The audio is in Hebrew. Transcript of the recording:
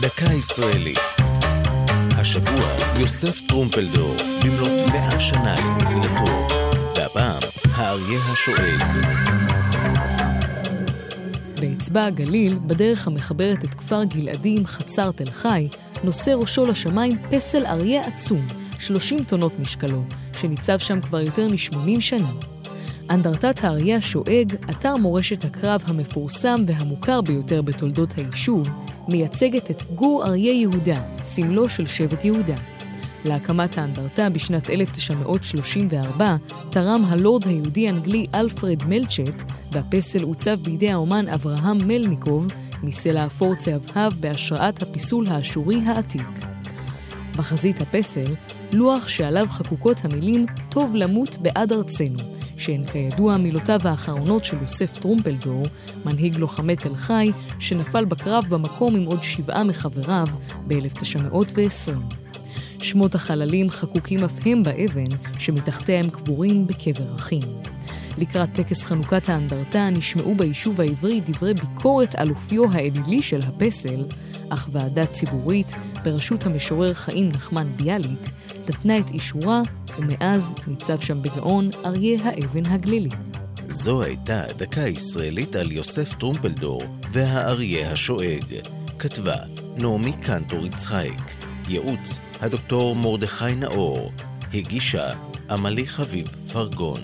דקה ישראלית. השבוע יוסף טרומפלדור במלאת מאה שנה לנפילתו, והפעם האריה השואג. באצבע הגליל, בדרך המחברת את כפר גלעדי עם חצר תל חי, נושא ראשו לשמיים פסל אריה עצום, 30 טונות משקלו, שניצב שם כבר יותר מ-80 שנה. אנדרטת האריה השואג, אתר מורשת הקרב המפורסם והמוכר ביותר בתולדות היישוב, מייצגת את גור אריה יהודה, סמלו של שבט יהודה. להקמת האנדרטה בשנת 1934 תרם הלורד היהודי-אנגלי אלפרד מלצ'ט, והפסל עוצב בידי האומן אברהם מלניקוב, מסלע אפור צהבהב בהשראת הפיסול האשורי העתיק. בחזית הפסל, לוח שעליו חקוקות המילים "טוב למות בעד ארצנו", שהן כידוע מילותיו האחרונות של יוסף טרומפלדור, מנהיג לוחמי תל חי, שנפל בקרב במקום עם עוד שבעה מחבריו ב-1920. שמות החללים חקוקים אף הם באבן, שמתחתיה הם קבורים בקבר אחים. לקראת טקס חנוכת האנדרטה נשמעו ביישוב העברי דברי ביקורת על אופיו האלילי של הפסל, אך ועדה ציבורית, בראשות המשורר חיים נחמן ביאליק, נתנה את אישורה, ומאז ניצב שם בגאון אריה האבן הגלילי. זו הייתה דקה ישראלית על יוסף טרומפלדור והאריה השואג. כתבה נעמי קנטור יצחייק. ייעוץ הדוקטור מרדכי נאור. הגישה עמלי חביב פרגון.